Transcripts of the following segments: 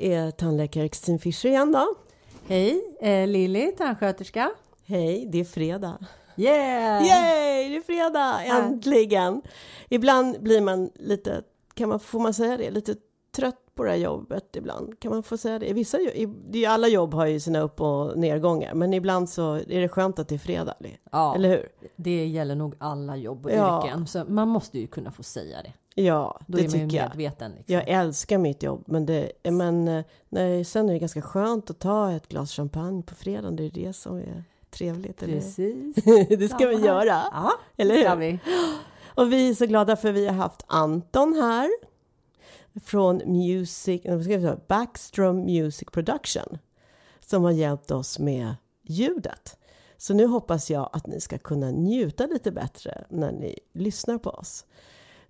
är tandläkare Kristin Fischer igen då. Hej, eh, Lilly, tandsköterska. Hej, det är fredag. Yeah! Yay, det är fredag! Äntligen! Ibland blir man lite, kan man, får man säga det, lite på det här jobbet ibland. Kan man få säga det? Vissa, det är alla jobb har ju sina upp och nedgångar, men ibland så är det skönt att det är fredag. Ja, eller hur? Det gäller nog alla jobb och Ja. yrken, så man måste ju kunna få säga det. Ja, Då det tycker jag. Liksom. Jag älskar mitt jobb, men, det, men eh, nej, sen är det ganska skönt att ta ett glas champagne på fredagen. Det är det som är trevligt. Eller? Precis. det ska vi göra. Ja, Eller hur? vi. Och vi är så glada för vi har haft Anton här från Music, Backstrom Music Production som har hjälpt oss med ljudet. Så nu hoppas jag att ni ska kunna njuta lite bättre när ni lyssnar på oss.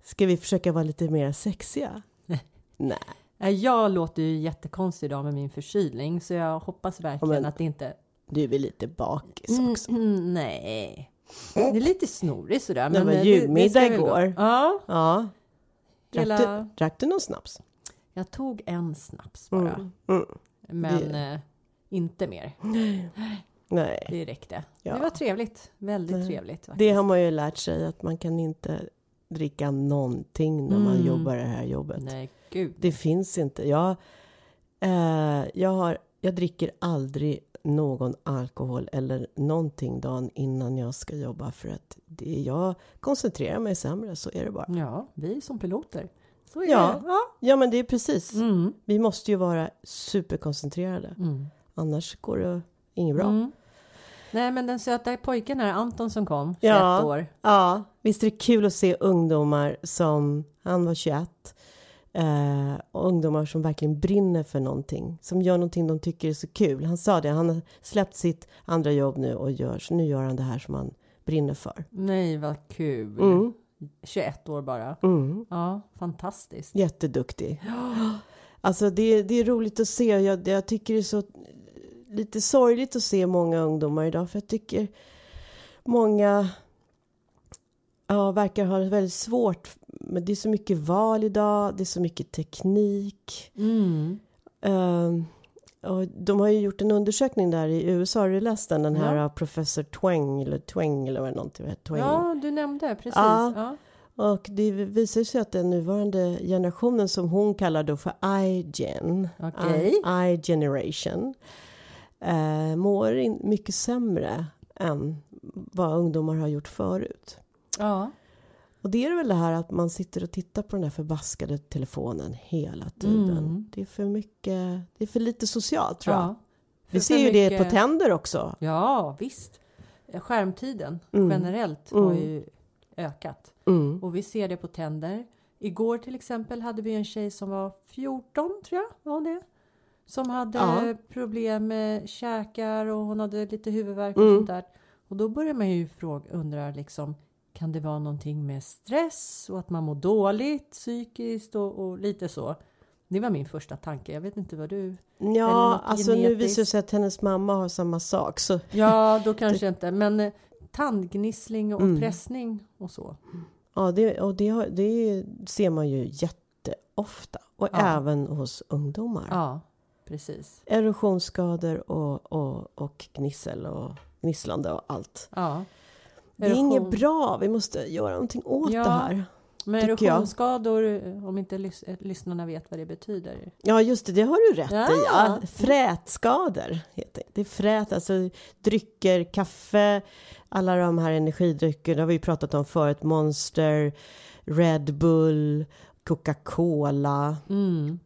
Ska vi försöka vara lite mer sexiga? Nej. Jag låter ju jättekonstig idag med min förkylning, så jag hoppas verkligen men- att det inte... Du är lite bakis Mm, också? mm, nej. Det är lite snorig sådär. Det var julmiddag igår. Ja, Ja. Drack, hela... du, drack du någon snaps? Jag tog en snaps bara. Mm. Mm. Men eh, inte mer. Nej. Det räckte. Ja. Det var trevligt. Väldigt Nej. trevligt. Faktiskt. Det har man ju lärt sig att man kan inte dricka någonting när man Mm. jobbar det här jobbet. Nej, gud. Det finns inte. Jag, eh, jag, har, jag dricker aldrig någon alkohol eller någonting dagen innan jag ska jobba för att det, jag koncentrerar mig sämre, så är det bara. Ja, vi som piloter. Så är Ja. det. Ja. Ja, men det är precis. Mm. Vi måste ju vara superkoncentrerade. Mm. Annars går det inget bra. Mm. Nej, men den söta pojken här, Anton som kom, 21 Ja. år. Ja, visst är det kul att se ungdomar som, han var 21, och ungdomar som verkligen brinner för någonting, som gör någonting de tycker är så kul. Han sa det, han har släppt sitt andra jobb nu och gör, så nu gör han det här som han brinner för. Nej, vad kul. Mm, 21 år bara. mm, Ja, fantastiskt. jätteduktig. Alltså det, det är roligt att se, jag, jag tycker det är så lite sorgligt att se många ungdomar idag, för jag tycker många ja, verkar ha väldigt svårt. Men det är så mycket val idag, det är så mycket teknik. Mm. Ehm, och de har ju gjort en undersökning där i USA, har du läst den? Den här Ja. av professor Tweng, eller Tweng eller vad någonting heter, Tweng. Ja, du nämnde precis. Ja. Ja. Och det visar sig att den nuvarande generationen som hon kallar då för iGen. I, I-generation, eh, mår in, mycket sämre än vad ungdomar har gjort förut. ja. Och det är väl det här att man sitter och tittar på den här förbaskade telefonen hela tiden. Mm. Det är för mycket, det är för lite socialt tror jag. ja. Vi ser ju det mycket- på tänder också. Ja, visst. Skärmtiden Mm. generellt Mm. har ju ökat. Mm. Och vi ser det på tänder. Igår till exempel hade vi en tjej som var 14 tror jag, var det? Som hade Ja. problem med käkar och hon hade lite huvudvärk och Mm. sånt där. Och då börjar man ju fråga, undra liksom, kan det vara någonting med stress och att man mår dåligt psykiskt och, och lite så. Det var min första tanke. Jag vet inte vad du... Ja, alltså nu genetiskt. visar det sig att hennes mamma har samma sak. Så Ja, då kanske inte. Men eh, tandgnissling och Mm. pressning och så. ja, det, och det, har, det ser man ju jätteofta. Och Ja. även hos ungdomar. Ja, precis. Erosionsskador och, och, och gnissel och gnisslande och allt. Ja. Det är inget bra. Vi måste göra någonting åt Ja. det här. Men jag. erosionsskador, om inte lys- eh, lyssnarna vet vad det betyder. Ja, just det. Det har du rätt Ja. i. Ja. Frätskador heter det. Det är frät, alltså drycker, kaffe, alla de här energidrycker. Det har vi pratat om förut. Monster, Red Bull, Coca-Cola. Mm.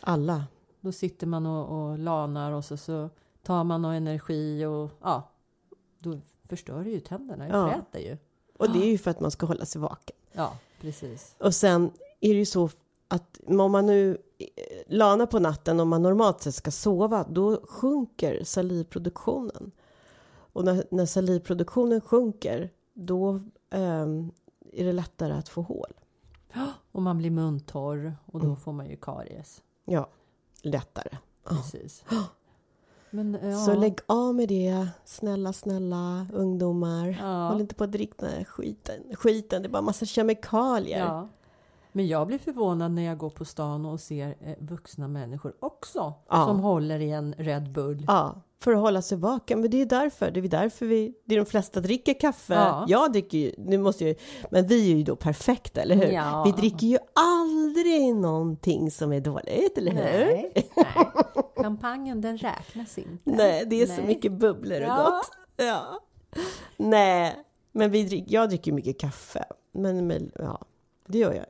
Alla. Då sitter man och, och lanar och så, så tar man någon energi och ja, då förstör det ju tänderna. Det Ja. fräter ju. Och det är ju för att man ska hålla sig vaken. Ja, precis. Och sen är det ju så att om man nu eh, lanar på natten, om man normalt sett ska sova, då sjunker salivproduktionen. Och när, när salivproduktionen sjunker, då ehm, är det lättare att få hål. Och man blir muntorr och då Mm. får man ju karies. Ja, lättare. Ja. Men, ja. Så lägg av med det, snälla, snälla ungdomar. Ja. Håll inte på att dricka den här skiten. skiten. Det är bara massa kemikalier. Ja. Men jag blir förvånad när jag går på stan och ser eh, vuxna människor också som håller i en Red Bull. Ja, för att hålla sig vaken. Men det är därför, det är därför vi, det är de flesta dricker kaffe. Ja. Jag dricker ju, nu måste jag, men vi är ju då perfekta, eller hur? Vi dricker ju aldrig någonting som är dåligt, eller hur? Nej, nej. Champagnen den räknas inte. Nej, det är så Nej. mycket bubblor och Ja. gott. Ja. Nej, men vi drick, jag dricker mycket kaffe. Men, men ja, det gör jag.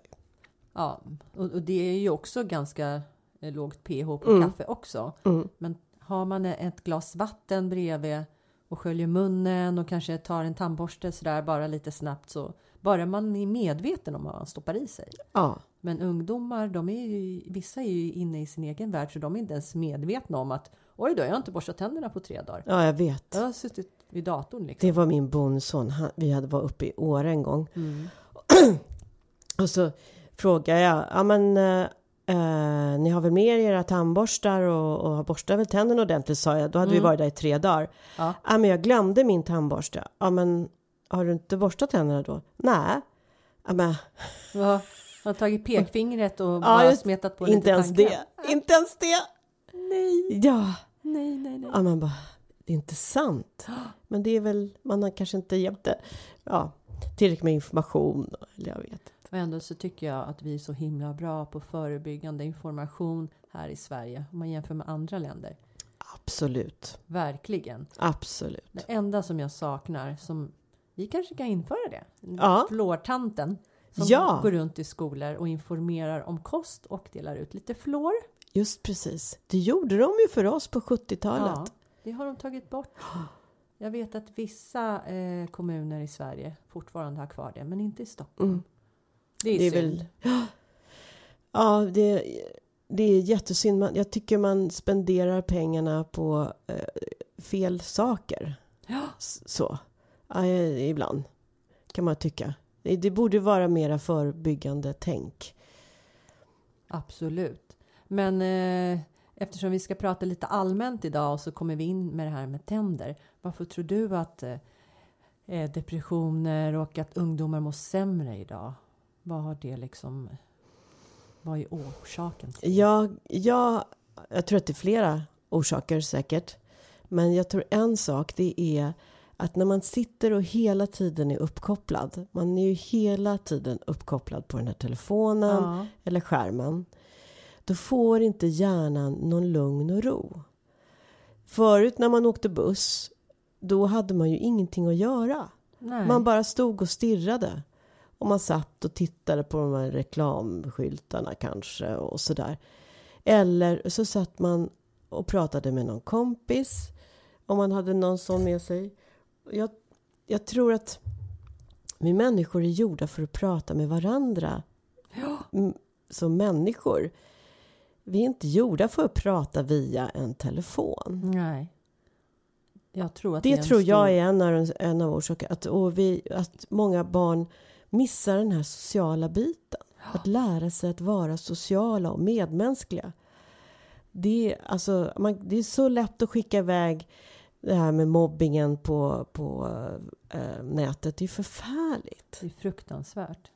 Ja, och, och det är ju också ganska eh, lågt pH på Mm. kaffe också. Mm. Men har man ett glas vatten bredvid och sköljer munnen och kanske tar en tandborste sådär bara lite snabbt så bara man är medveten om vad man stoppar i sig. Ja, Men ungdomar, de är ju, vissa är ju inne i sin egen värld så de är inte ens medvetna om att oj då, jag har inte borstat tänderna på tre dagar. ja, jag vet. Jag har suttit vid datorn liksom. Det var min bonson. Han, vi hade varit uppe i Åre en gång. Mm. Och så frågade jag, ja men eh, eh, ni har väl med er era tandborstar och, och har borstat väl tänderna ordentligt sa jag. Då hade vi Mm. varit där i tre dagar. Ja. Ja men jag glömde min tandborste. Ja men har du inte borstat tänderna då? Nej. Ja men Ja, har tagit pekfingret och bara smetat på inte ens det. Inte ens det. Nej, Ja. nej, nej, nej. Ja man bara, det är inte sant. Men det är väl, man har kanske inte gett det, ja, tillräckligt med information. Eller jag vet. Och ändå så tycker jag att vi är så himla bra på förebyggande information här i Sverige om man jämför med andra länder. Absolut. Verkligen. Absolut. Det enda som jag saknar, som vi kanske kan införa det, Ja. fluortanten som Ja. går runt i skolor och informerar om kost och delar ut lite fluor. Just precis. Det gjorde de ju för oss på 70-talet. Ja, det har de tagit bort. Jag vet att vissa eh, kommuner i Sverige fortfarande har kvar det, men inte i Stockholm. Mm. Det är, Det är synd. väl... Ja, det, det är jättesynd. Man- Jag tycker man spenderar pengarna på eh, fel saker. Ja. Så. Ja, ibland kan man tycka. Det, borde vara mera förebyggande tänk. Absolut. Men eh, eftersom vi ska prata lite allmänt idag så kommer vi in med det här med tänder. Varför tror du att eh, eh, depressioner och att ungdomar mår sämre idag? Vad har det liksom... Vad är orsaken till? Jag, jag, jag tror att det är flera orsaker säkert. Men jag tror en sak det är att när man sitter och hela tiden är uppkopplad. Man är ju hela tiden uppkopplad på den här telefonen Ja, eller skärmen. Då får inte hjärnan någon lugn och ro. Förut när man åkte buss, då hade man ju ingenting att göra. nej. Man bara stod och stirrade. Och man satt och tittade på de här reklamskyltarna kanske och sådär. Eller så satt man och pratade med någon kompis. Om man hade någon sån med sig. Jag, jag tror att vi människor är gjorda för att prata med varandra. Mm, Som människor. Vi är inte gjorda för att prata via en telefon. nej. Jag tror att Det en tror jag är en av, en av orsakerna. Att, och vi, att många barn missar den här sociala biten. Att lära sig att vara sociala och medmänskliga. Det, är- alltså, man, det är så lätt att skicka iväg det här med mobbingen på, på eh, nätet. Det är förfärligt. Det är fruktansvärt.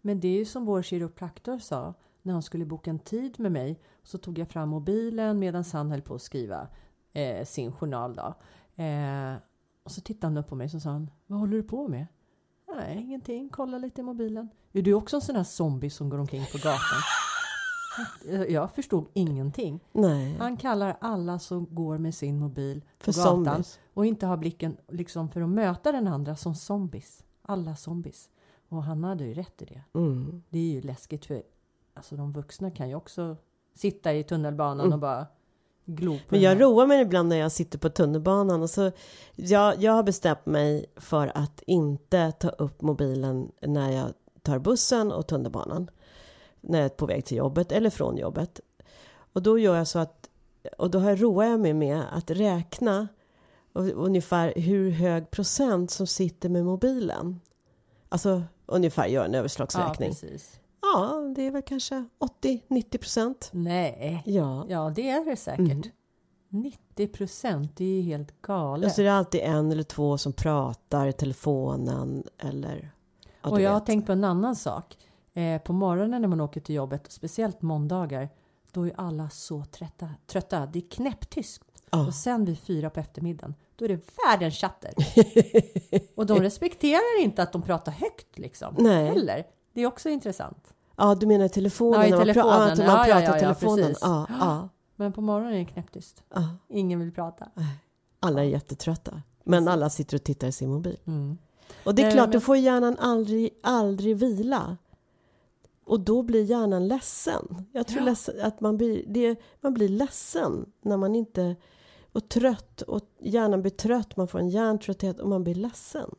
Men det är ju som vår kiropraktor sa när han skulle boka en tid med mig. Så tog jag fram mobilen medan han höll på att skriva eh, sin journal. Då. Eh, och så tittade han upp på mig och sa han, vad håller du på med? Nej, ingenting. Kolla lite i mobilen. Är du också en sån här zombie som går omkring på gatan? Eh, Jag förstod ingenting. Nej, Han kallar alla som går med sin mobil på för gatan zombies. och inte har blicken liksom för att möta den andra som zombies. Alla zombies. Och han hade ju rätt i det. Mm. Det är ju läskigt för alltså de vuxna kan ju också sitta i tunnelbanan Mm. och bara glo på Men jag roar mig ibland när jag sitter på tunnelbanan. Och så, jag, jag har bestämt mig för att inte ta upp mobilen när jag tar bussen och tunnelbanan. När jag är på väg till jobbet eller från jobbet. Och då gör jag så att, och då har jag jag mig med att räkna och, ungefär hur hög procent som sitter med mobilen. Alltså ungefär gör en Ja, överslagsräkning. precis. Ja, det är väl kanske 80-90 procent. Nej, Ja. ja det är det säkert. Mm. 90 procent, det är ju helt Och galet. så är det alltid en eller två som pratar i telefonen eller... ja, och jag har vet. tänkt på en annan sak. Eh, på morgonen när man åker till jobbet, speciellt måndagar, då är alla så trötta. trötta. Det är knäpptyst. Ja. Och sen vid fyra på eftermiddagen, då är det världens chatter. och de respekterar inte att de pratar högt liksom. Nej. Heller. Det är också intressant. Ja, du menar telefonen? Ja, i man telefonen. man Ja, ja, pratar ja, ja, telefonen. Ja, ja, Men på morgonen är det knäpptyst. Ingen vill prata. Alla är jättetrötta. Men alla sitter och tittar i sin mobil. Mm. Och det är klart, men- då får hjärnan aldrig, aldrig vila. Och då blir hjärnan ledsen. Jag tror Ja. ledsen, att man blir, det, man blir ledsen när man inte... Och trött. Och hjärnan blir trött, man får en hjärntrötthet och man blir ledsen.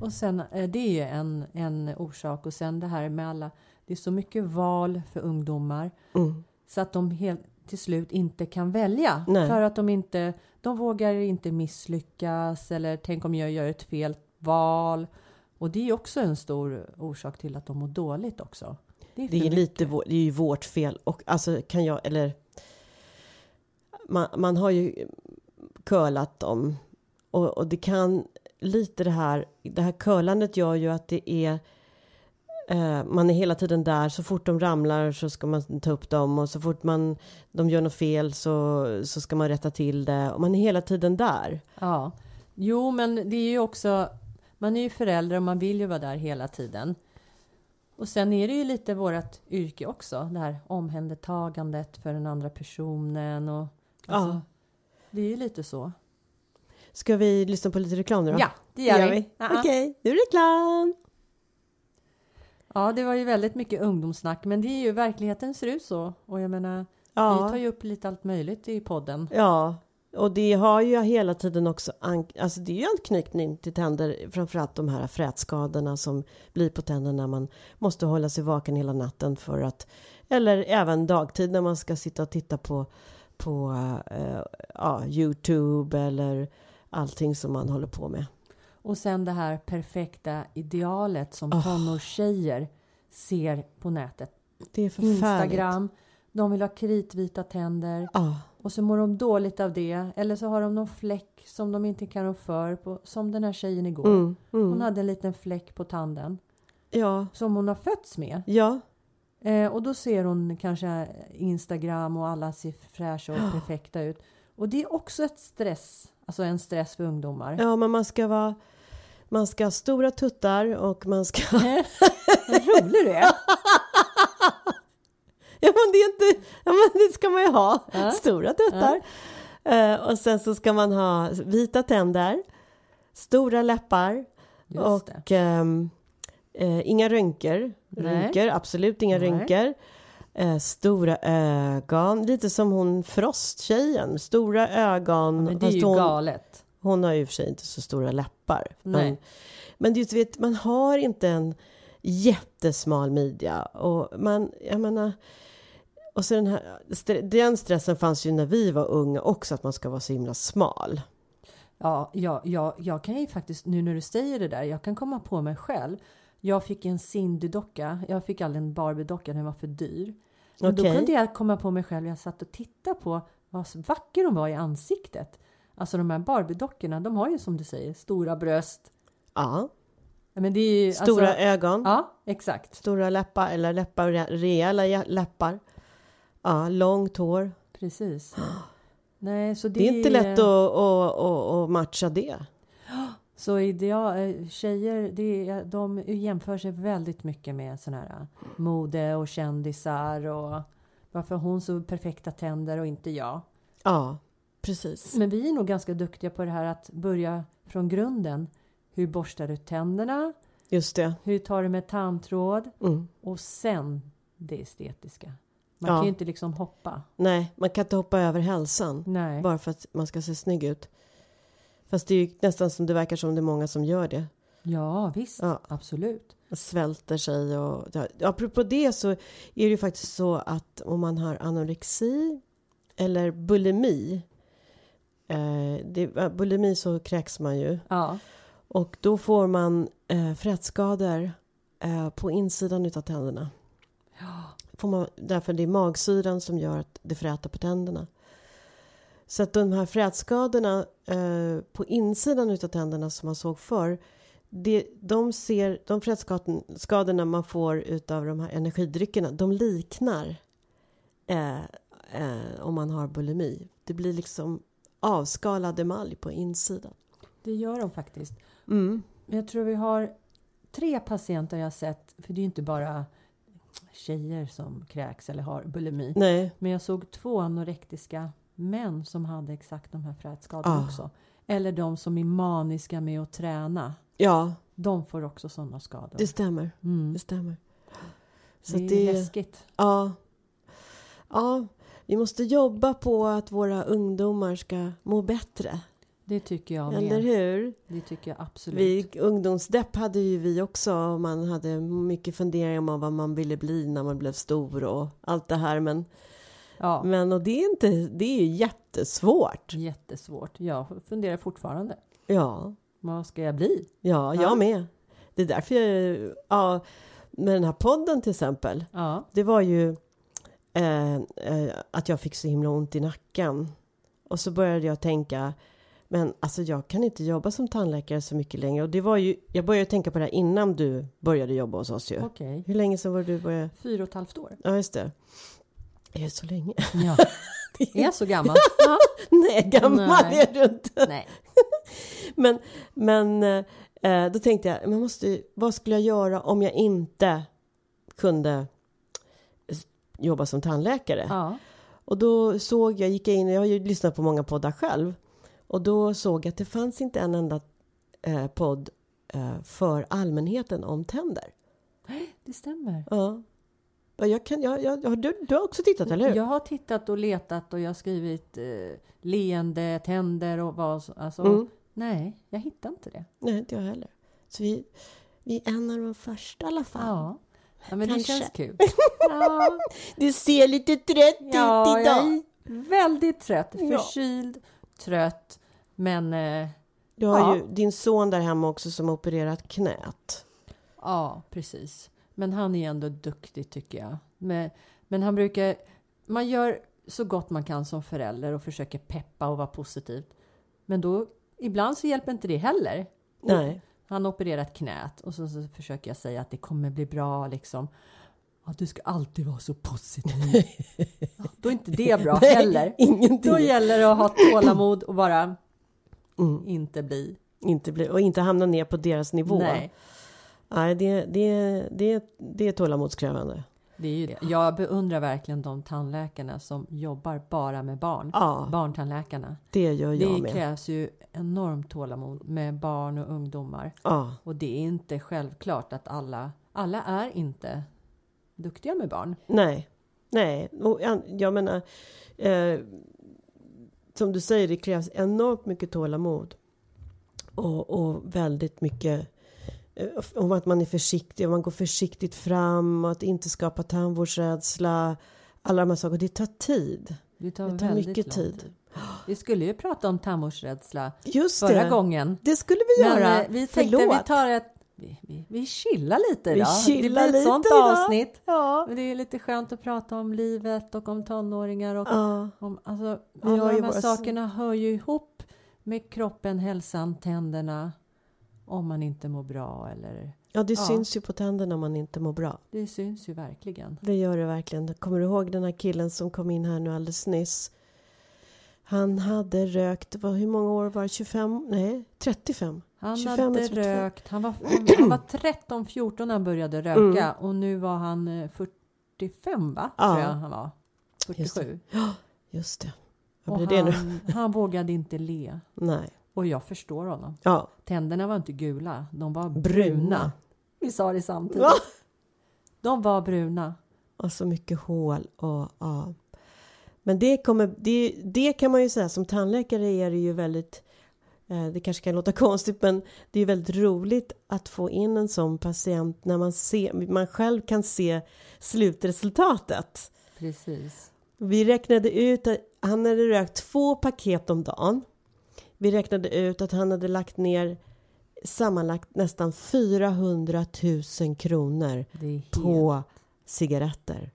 Och sen, eh, det är ju en, en orsak. Och sen det här med alla, det är så mycket val för ungdomar. Mm. Så att de helt till slut inte kan välja. Nej. För att de inte, de vågar inte misslyckas eller tänk om jag gör ett fel val. Och det är också en stor orsak till att de mår dåligt också. Det är, ju mycket. lite vår, det är ju vårt fel. Och alltså kan jag, eller... Man, man har ju curlat dem. Och, och det kan lite det här, det här curlandet gör ju att det är eh, man är hela tiden där, så fort de ramlar så ska man ta upp dem och så fort man, de gör något fel så, så ska man rätta till det. Och man är hela tiden där. Ja, jo, men det är ju också. Man är ju förälder och man vill ju vara där hela tiden. Och sen är det ju lite vårt yrke också, det här omhändertagandet för den andra personen och. Alltså, Ja. Det är ju lite så. Ska vi lyssna på lite reklam nu då? Ja, det gör, vi. Ja, Okej, nu är det reklam! Ja, det var ju väldigt mycket ungdomssnack, men det är ju verkligheten ser ut så. Och jag menar, vi Ja. tar ju upp lite allt möjligt i podden. Ja, och det har ju hela tiden också, alltså det är ju anknytning till tänder, framförallt de här frätskadorna som blir på tänderna när man måste hålla sig vaken hela natten för att, eller även dagtid när man ska sitta och titta på, på eh, ja, Youtube eller allting som man håller på med. Och sen det här perfekta idealet som Ah. tonårstjejer ser på nätet. Det är förfärligt. Instagram, de vill ha kritvita tänder. Ja, Och så mår de dåligt av det. Eller så har de någon fläck som de inte kan rå för. På, som den här tjejen igår. mm, Hon mm. hade en liten fläck på tanden. ja, Som hon har fötts med. ja, Eh, och då ser hon kanske Instagram och alla ser fräscha och perfekta ut. Och det är också ett stress. Alltså en stress för ungdomar. ja, men man ska vara, man ska ha stora tuttar och man ska Vad rolig du är! Ja men det är inte, ja men det ska man ju ha. Ja. Stora tuttar. Eh, och sen så ska man ha vita tänder, stora läppar Just och ehm, eh, inga rynkor. Rynkor, absolut inga Nej. rynkor. Eh, stora ögon, lite som hon Frost-tjejen. Stora ögon. Men det är ju hon, galet. hon har ju för sig inte så stora läppar. Nej. Men, men du vet, man har inte en jättesmal midja. Och man, jag menar... Och så den här, den stressen fanns ju när vi var unga också, att man ska vara så himla smal. Ja, ja, ja, jag kan ju faktiskt, nu när du säger det där, jag kan komma på mig själv. Jag fick en Cindy-docka. Jag fick aldrig en Barbie-docka, den var för dyr. Men då Okej. kunde jag komma på mig själv, jag satt och tittade på vad vacker hon var i ansiktet. Alltså de här Barbie-dockorna, de har ju som du säger stora bröst. Ja, Men det är ju, stora alltså, ögon, Ja, exakt. stora läppar, eller läppar, re- rejäla jä- läppar. Ja, långt hår. Precis. Nej, så det, Det är inte lätt att, att, att, matcha det. Så ideal, eh, tjejer, det de jämför sig väldigt mycket med sån här eh, mode och kändisar och varför hon så perfekta tänder och inte jag. Ja, precis. Men vi är nog ganska duktiga på det här att börja från grunden. Hur borstar du tänderna? Just det. Hur tar du med tandtråd? Mm. Och sen det estetiska. Man Ja. kan ju inte liksom hoppa. Nej, man kan inte hoppa över hälsan. Nej. Bara för att man ska se snygg ut. Fast det är ju nästan som det verkar som det är många som gör det. Ja, visst. Ja. Absolut. Man svälter sig och... Ja, apropå det så är det ju faktiskt så att om man har anorexi eller bulimi. Eh, det, bulimi så kräks man ju. Ja. Och då får man eh, frätskador eh, på insidan utav tänderna. Får man, därför det är magsyran som gör att det fräter på tänderna. Så att de här frätskadorna eh, på insidan utav tänderna som man såg förr. det, de ser, de frätskadorna man får utav de här energidryckerna, de liknar eh, eh, om man har bulimi. Det blir liksom avskalad emalj på insidan. Det gör de faktiskt. Mm. Jag tror vi har tre patienter jag sett, för det är ju inte bara tjejer som kräks eller har bulimi. Nej. Men jag såg två anorektiska män som hade exakt de här frätskadorna Ah. också. Eller de som är maniska med att träna. Ja, De får också sådana skador. det stämmer. mm. Det stämmer. Så det är det, läskigt. ja. ja, vi måste jobba på att våra ungdomar ska må bättre. Det tycker jag Eller med. hur? Det tycker jag absolut. Vi, ungdomsdepp hade ju vi också. Man hade mycket funderingar om vad man ville bli när man blev stor och allt det här. Men, Ja, men och det är inte, det är jättesvårt. jättesvårt. Jag funderar fortfarande. Ja, Vad ska jag bli? ja, Ja. jag med. Det är därför jag, ja, med den här podden till exempel. Ja, Det var ju eh, eh, att jag fick så himla ont i nacken. Och så började jag tänka, men alltså jag kan inte jobba som tandläkare så mycket längre. Och det var ju, jag började tänka på det här innan du började jobba hos oss ju. okej. Hur länge sedan var det du började? Fyra och ett halvt år. Ja, just det. Är det så länge? Ja. Är jag så gammal? Nej, gammal Nej. är du inte. Nej. Men, men eh, då tänkte jag, man måste, vad skulle jag göra om jag inte kunde jobba som tandläkare? Ja. Och då såg jag, gick jag in, jag har ju lyssnat på många poddar själv. Och då såg jag att det fanns inte en enda eh, podd eh, för allmänheten om tänder. Det stämmer. Ja. Ja, Jag kan, jag, jag, du, du har också tittat, eller hur? Jag har tittat och letat och jag har skrivit eh, leende, tänder och vad så- alltså, Mm. Nej, jag hittar inte det. Nej, inte jag heller. Så vi, vi är en av de första i alla fall. Ja, ja men det Kanske. känns kul. Ja, Du ser lite trött ja ut idag. är väldigt trött. Ja. Trött. Men eh, Du har Ja. ju din son där hemma också som har opererat knät. ja, precis. Men han är ändå duktig tycker jag. Men, men han brukar... Man gör så gott man kan som förälder och försöker peppa och vara positivt. Men då, ibland så hjälper inte det heller. Nej. Han har opererat knät och så, så försöker jag säga att det kommer bli bra liksom. Att du ska alltid vara så positiv. Ja, Då är inte det bra Nej, heller. Ingenting. Då gäller det att ha tålamod och bara Mm. inte bli. Inte bli, och inte hamna ner på deras nivå. Nej, Nej, det, det, det, det är tålamodskrävande. det är ju det. Jag beundrar verkligen de tandläkarna som jobbar bara med barn. Ja, Barntandläkarna. det gör jag Det med. krävs ju enormt tålamod med barn och ungdomar. Ja, Och det är inte självklart att alla, alla är inte duktiga med barn. nej. Nej, och jag- menar... Eh, som du säger, det krävs enormt mycket tålamod. Och, och väldigt mycket... eh, Om att man är försiktig, man går försiktigt fram och att inte skapa tandvårdsrädsla. Alla de här sakerna. Det tar tid. Det tar, Det tar mycket lång tid. Vi skulle ju prata om tandvårdsrädsla Just förra det. gången. Det skulle vi Men göra. eh, vi tänkte Förlåt. vi tar ett... Vi, vi, vi chillar lite Vi idag. chillar det blir ett lite sånt idag. avsnitt. Ja. Men det är lite skönt att prata om livet och om tonåringar. Och ja. om, alltså, Vi alla de här våra- sakerna hör ju ihop med kroppen, hälsan, tänderna. Om man inte mår bra eller... Ja, det Ja. syns ju på tänderna om man inte mår bra. Det syns ju verkligen. Det gör det verkligen. Kommer du ihåg den här killen som kom in här nu alldeles nyss? Han hade rökt, vad, hur många år var det? 25? Nej, 35. Han 25 hade och 32. rökt. Han var, han, var 13-14 när han började röka och nu var han eh, 45 va? Ja. Tror jag han var. Just 47. Just det. Vad Och blir det nu? han, han vågade inte le. Nej. Och jag förstår honom. Ja, Tänderna var inte gula, de var bruna. bruna. Vi sa det samtidigt. Va? De var bruna. Och så mycket hål och ja. Men det kommer, det, det kan man ju säga som tandläkare är det ju väldigt eh, det kanske kan låta konstigt men det är väldigt roligt att få in en sån patient när man, ser, man själv kan se slutresultatet. Precis. Vi räknade ut att han hade rökt två paket om dagen. Vi räknade ut att han hade lagt ner sammanlagt nästan 400 000 kronor på cigaretter.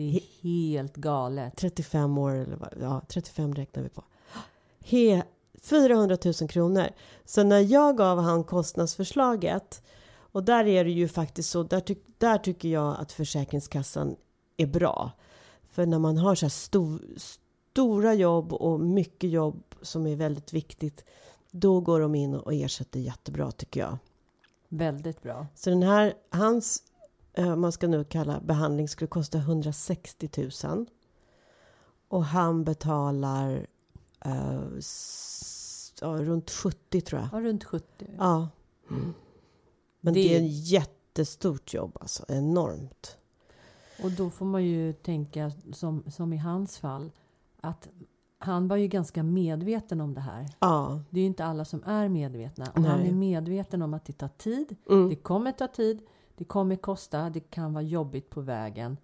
Det är helt galet. 35 år eller vad, ja 35 räknar vi på. He, 400 000 kronor. Så när jag gav han kostnadsförslaget och där är det ju faktiskt så, där, ty där tycker jag att Försäkringskassan är bra. För när man har så här stor, stora jobb och mycket jobb som är väldigt viktigt, då går de in och ersätter jättebra tycker jag. Väldigt bra. Så den här, hans, man ska nu kalla behandling, skulle kosta 160 000. Och han betalar uh, ja, runt 70 tror jag. Ja, runt 70. Ja. Mm. Men det... det är ett jättestort jobb alltså, enormt. Och då får man ju tänka som, som i hans fall att han var ju ganska medveten om det här. Ja. Det är ju inte alla som är medvetna. Och han är medveten om att det tar tid. Mm. Det kommer ta tid. Det kommer kosta. Det kan vara jobbigt på vägen.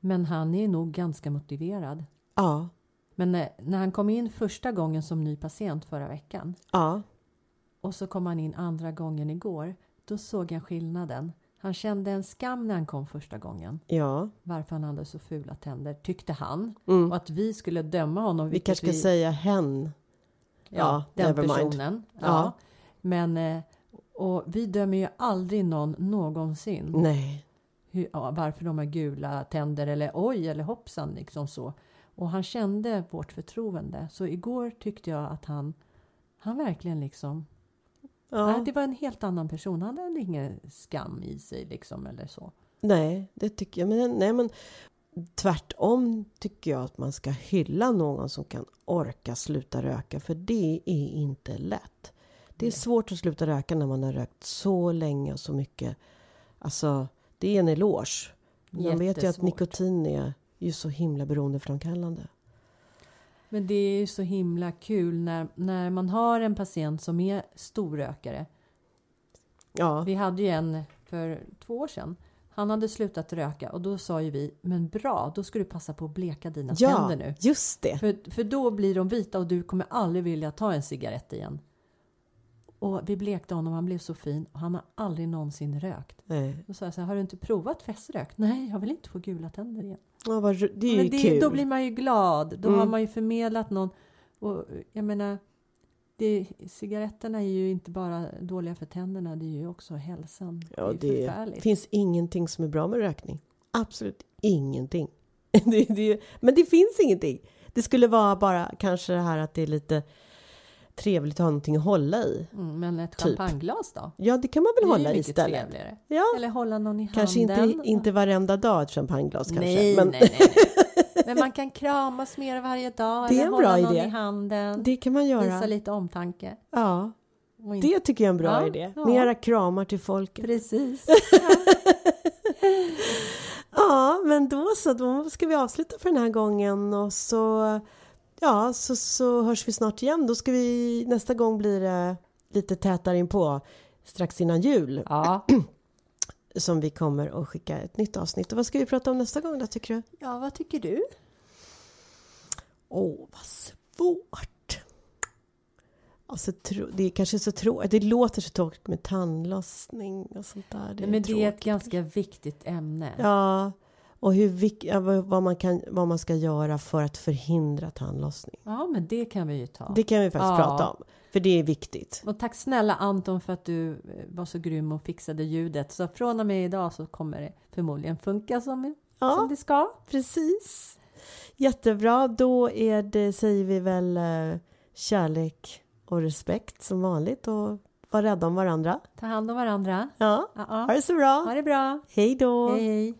Men han är nog ganska motiverad. Ja. Men när, när han kom in första gången som ny patient förra veckan. Ja. Och så kom han in andra gången igår. Då såg jag skillnaden. Han kände en skam när han kom första gången. Ja. Varför han hade så fula tänder, tyckte han. Mm. Och att vi skulle döma honom. Vi kanske ska vi... säga hen. Ja, Ja, den personen. Ja. Ja. Men eh, och vi dömer ju aldrig någon någonsin. Nej. Hur, ja, varför de har gula tänder eller oj eller hoppsan liksom så. Och han kände vårt förtroende. Så igår tyckte jag att han, han verkligen liksom, Ja. nej, det var en helt annan person. Han hade ingen skam i sig liksom eller så. Nej, det tycker jag. Men, nej, men tvärtom tycker jag att man ska hylla någon som kan orka sluta röka. För det är inte lätt. Det är svårt att sluta röka när man har rökt så länge och så mycket. Alltså, det är en eloge. Man vet ju att nikotin är ju så himla beroendeframkallande. Men det är ju så himla kul när, när man har en patient som är storrökare. Ja, Vi hade ju en för två år sedan. Han hade slutat röka och då sa ju vi, men bra, då ska du passa på att bleka dina ja tänder nu. just det. För, för då blir de vita och du kommer aldrig vilja ta en cigarett igen. Och vi blekte honom, han blev så fin och han har aldrig någonsin rökt. Nej. Då sa jag så här, har du inte provat feströk? Nej, jag vill inte få gula tänder igen. Ja, vad, det är ju Men det, kul. då blir man ju glad. Då Mm. har man ju förmedlat någon. Och jag menar, det, cigaretterna är ju inte bara dåliga för tänderna, det är ju också hälsan. Ja, det är det finns ingenting som är bra med rökning. Absolut ingenting. det, det, men det finns ingenting. Det skulle vara bara kanske det här att det är lite trevligt att ha någonting att hålla i. Mm, men ett Typ. champagneglas då? Ja, det kan man väl hålla i mycket istället. trevligare. Ja, Eller hålla någon i kanske handen. inte, inte varenda dag ett champagneglas kanske. Nej, men nej, nej, nej. Men man kan kramas mer varje dag. Det är eller en hålla bra någon idé. i handen. det kan man göra. Visa lite omtanke. Ja, inte- det tycker jag är en bra Ja, idé. ja. Mera kramar till folket. Precis. Ja, men då så, då ska vi avsluta för den här gången och så ja, så, så hörs vi snart igen. Då ska vi nästa gång blir det lite tätare in på strax innan jul Ja. som vi kommer att skicka ett nytt avsnitt. Och vad ska vi prata om nästa gång då tycker du? ja, vad tycker du? Åh, vad svårt. Alltså, det är kanske så tråkigt. Det låter så tråkigt med tandlossning och sånt där. Nej, men det är ett ganska viktigt ämne. Ja, och hur, vad, man kan, vad man ska göra för att förhindra tandlossning. Ja, men det kan vi ju ta. Det kan vi faktiskt Ja. prata om. För det är viktigt. Och tack snälla Anton för att du eh, var så grym och fixade ljudet. Så från och med idag så kommer det förmodligen funka som, som Ja, det ska. precis. Jättebra. Då är det, säger vi väl eh, kärlek och respekt som vanligt och var rädda om varandra. Ta hand om varandra. Ja, Ja, ha ja. det så bra. Ha det bra. Hej då. Hej, hej.